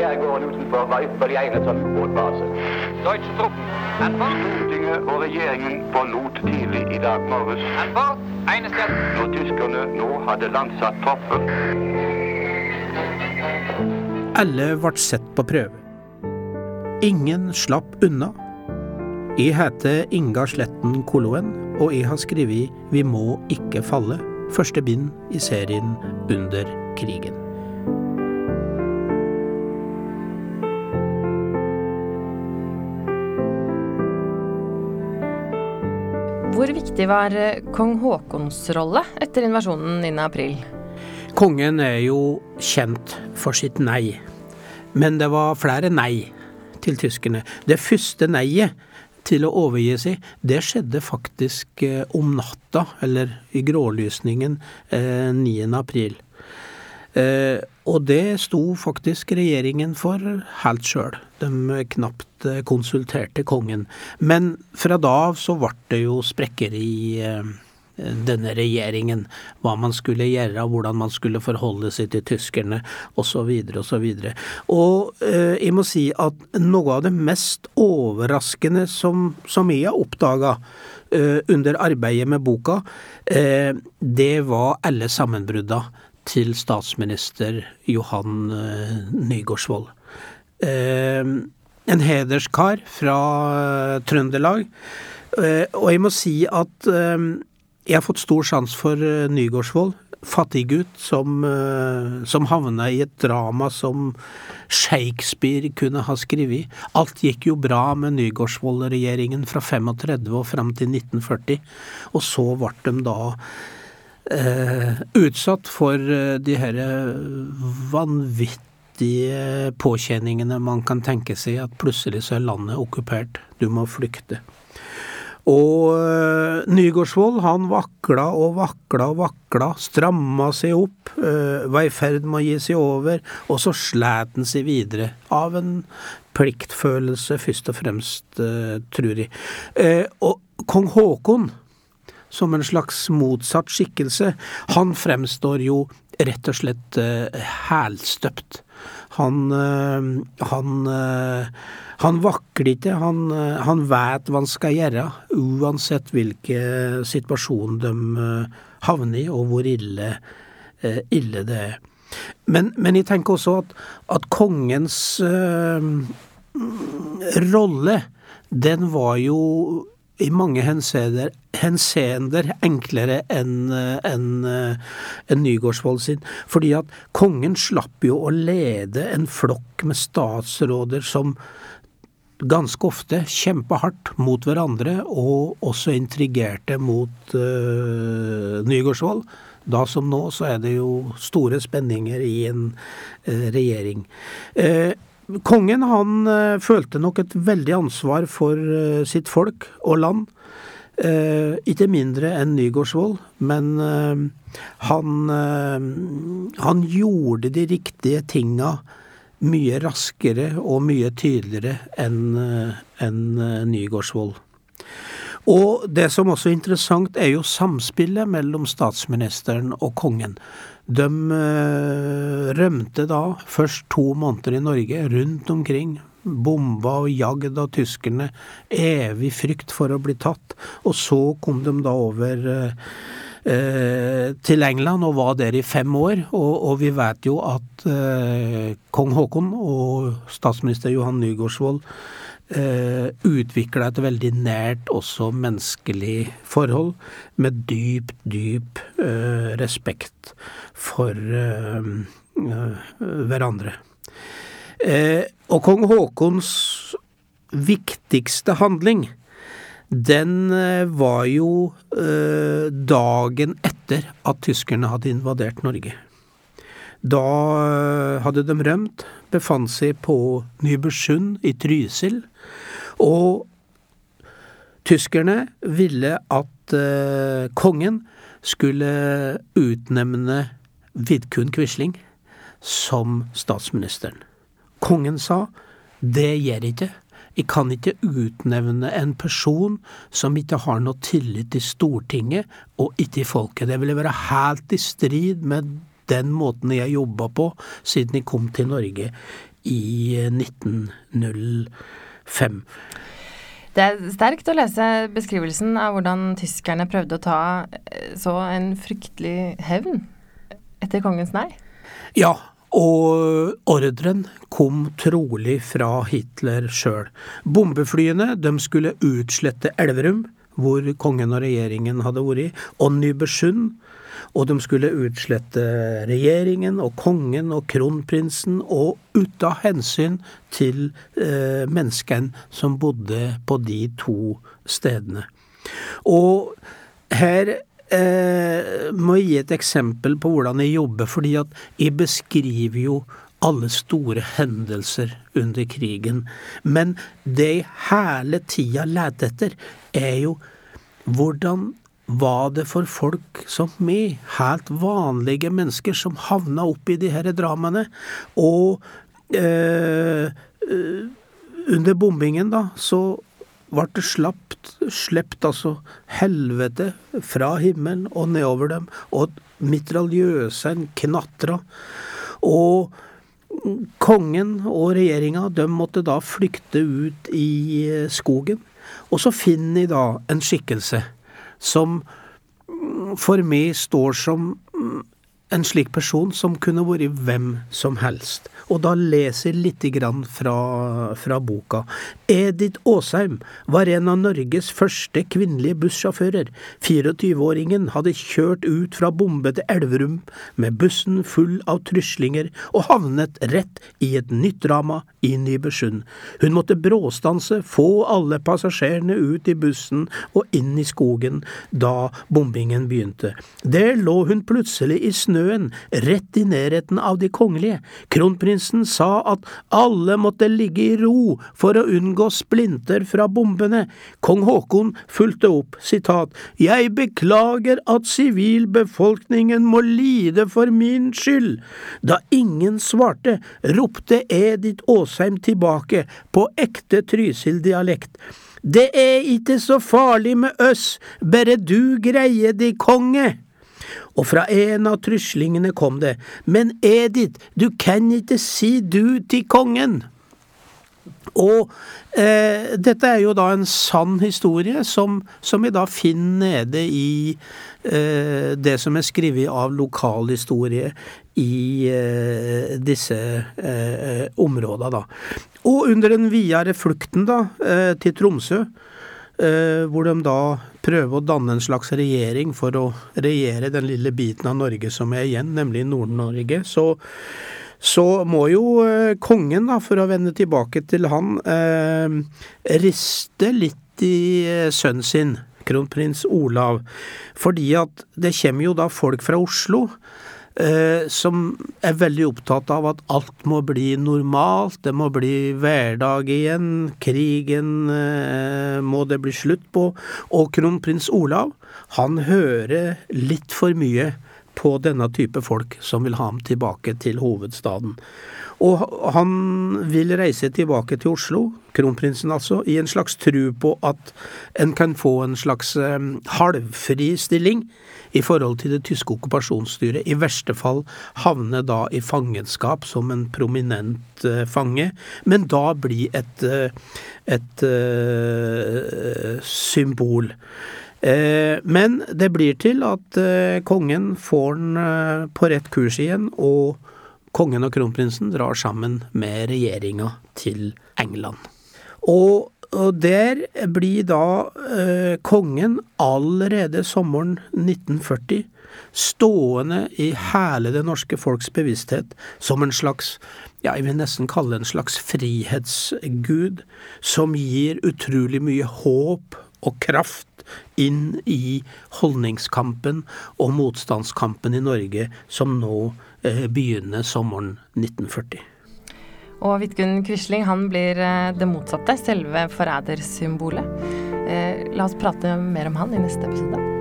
skjærgården utenfor var ypperlig egnet som ubåtbase. Deutsche Truppen. Stortinget og regjeringen forlot tidlig i dag morges når tyskerne nå hadde landsatt troppen. Alle ble sett på prøve. Ingen slapp unna. Jeg heter Inga Sletten Koloen, og jeg har skrevet Vi må ikke falle, første bind i serien Under krigen. Hvor viktig var eh, kong Haakons rolle etter invasjonen 9. april? Kongen er jo kjent for sitt nei, men det var flere nei til tyskerne. Det første neiet til å overgi seg, det skjedde faktisk eh, om natta, eller i grålysningen eh, 9. april. Eh, og det sto faktisk regjeringen for helt sjøl. De knapt eh, konsulterte kongen. Men fra da av så ble det jo sprekker i eh, denne regjeringen. Hva man skulle gjøre, hvordan man skulle forholde seg til tyskerne osv. osv. Og eh, jeg må si at noe av det mest overraskende som, som jeg har oppdaga eh, under arbeidet med boka, eh, det var alle sammenbrudda til statsminister Johan eh, Nygaardsvold. Eh, en hederskar fra eh, Trøndelag. Og jeg må si at jeg har fått stor sans for Nygaardsvold. Fattiggutt som, som havna i et drama som Shakespeare kunne ha skrevet. Alt gikk jo bra med Nygaardsvold-regjeringen fra 35 og fram til 1940. Og så ble de da uh, utsatt for de her vanvittige påkjenningene man kan tenke seg, at plutselig så er landet okkupert, du må flykte. Og Nygaardsvold han vakla og vakla og vakla, stramma seg opp, var i ferd med å gi seg over, og så slet han seg videre. Av en pliktfølelse, først og fremst, tror jeg. og kong Haakon, som en slags motsatt skikkelse, han fremstår jo rett og slett hælstøpt. Han, han han vakler ikke, han, han vet hva han skal gjøre, uansett hvilken situasjon de havner i, og hvor ille, ille det er. Men, men, jeg tenker også at, at kongens øh, rolle, den var jo i mange henseender, henseender enklere enn en, en Nygaardsvold sin. Fordi at kongen slapp jo å lede en flokk med statsråder som ganske ofte kjempa hardt mot hverandre, og også intrigerte mot uh, Nygaardsvold. Da som nå så er det jo store spenninger i en uh, regjering. Uh, kongen han uh, følte nok et veldig ansvar for sitt folk og land. ikke mindre enn Nygaardsvold, men han, han gjorde de riktige tinga mye raskere og mye tydeligere enn en Nygaardsvold. Og det som også er interessant, er jo samspillet mellom statsministeren og kongen. De eh, rømte da først to måneder i Norge, rundt omkring. Bomba og jagd av tyskerne. Evig frykt for å bli tatt. Og så kom de da over eh, Eh, til England og var der i fem år. Og, og vi vet jo at eh, kong Haakon og statsminister Johan Nygaardsvold eh, utvikla et veldig nært også menneskelig forhold, med dyp, dyp eh, respekt for eh, eh, hverandre. og kong Haakons viktigste handling den eh, var jo eh, dagen etter at tyskerne hadde invadert Norge. Da eh, hadde de rømt, befant seg på Nybergsund i Trysil, og tyskerne ville at eh, kongen skulle utnevne Vidkun Quisling som statsministeren. Kongen sa det gjør ikke. Jeg kan ikke utnevne en person som ikke har noe tillit til Stortinget og ikke i folket. Det ville være helt i strid med den måten jeg jobba på siden jeg kom til Norge i 1905. Det er sterkt å lese beskrivelsen av hvordan tyskerne prøvde å ta eh, så en fryktelig hevn etter kongens nei. Ja, og ordren kom trolig fra Hitler sjøl. Bombeflyene de skulle utslette Elverum, hvor kongen og regjeringen hadde vært, og Nybergsund. Og de skulle utslette regjeringen og kongen og kronprinsen, og ut av hensyn til eh, menneskene som bodde på de to stedene. Og her eh, må jeg gi et eksempel på hvordan jeg jobber, fordi at jeg beskriver jo alle store hendelser under krigen. Men det jeg hele tida leter etter, er jo hvordan var det for folk som meg, helt vanlige mennesker, som havna opp i de her dramaene. Og eh, under bombingen, da, så ble det slapt, slept altså helvete fra himmelen og nedover dem, og mitraljøsene knatra. Og kongen og regjeringa, de måtte da flykte ut i skogen. Og så finner de da en skikkelse som mm, for meg står som mm, en slik person som kunne vært hvem som helst. Og da leser jeg litt grann fra, fra boka. Edith Aasheim var en av Norges første kvinnelige bussjåfører. 24-åringen hadde kjørt ut fra bombe til Elverum med bussen full av tryslinger og havnet rett i et nytt drama i Nybergsund. Hun måtte bråstanse, få alle passasjerene ut i bussen og inn i skogen da bombingen begynte. Der lå hun plutselig i snø snøen, rett i nærheten av de kongelige. Kronprinsen sa at alle måtte ligge i ro for å unngå splinter fra bombene. Kong Haakon fulgte opp, sitat, Jeg beklager at sivilbefolkningen må lide for min skyld. Da ingen svarte, ropte Edith Aasheim tilbake på ekte Trysil-dialekt. Det er ikke så farlig med oss, bare du greier de, konge og fra en av tryslingene kom det, Men Edith, du kan ikke si du til kongen. Og eh, dette er jo da en sann historie, som, som vi da finner nede i eh, det som er skrevet av lokalhistorie i eh, disse eh, områdene, da. Og under den videre flukten da, eh, til Tromsø, Eh, hvor de da prøver å danne en slags regjering for å regjere den lille biten av Norge som er igjen, nemlig Nord-Norge. Så, så, må jo eh, kongen, da, for å vende tilbake til han, eh, riste litt i eh, sønnen sin, kronprins Olav. Fordi at det kommer jo da folk fra Oslo eh, som er veldig opptatt av at alt må bli normalt, det må bli hverdag igjen, krigen eh, må det bli slutt på. Og kronprins Olav, han hører litt for mye på denne type folk som vil ha ham tilbake til hovedstaden. Og han vil reise tilbake til Oslo, kronprinsen altså, i en slags tru på at en kan få en slags halvfri stilling i forhold til det tyske okkupasjonsstyret. I verste fall havne da i fangenskap som en prominent uh, fange, men da bli et, et, et uh, symbol. Men det blir til at kongen får den på rett kurs igjen, og kongen og kronprinsen drar sammen med regjeringa til England. Og og der blir da eh, kongen allerede sommeren 1940 stående i hele det norske folks bevissthet som en slags, ja, jeg vil nesten kalle det en slags frihetsgud, som gir utrolig mye håp og kraft inn i holdningskampen og motstandskampen i Norge, som nå eh, begynner sommeren 1940. Og Vidkun Quisling han blir eh, det motsatte, selve forrædersymbolet. Eh, la oss prate mer om han i neste episode.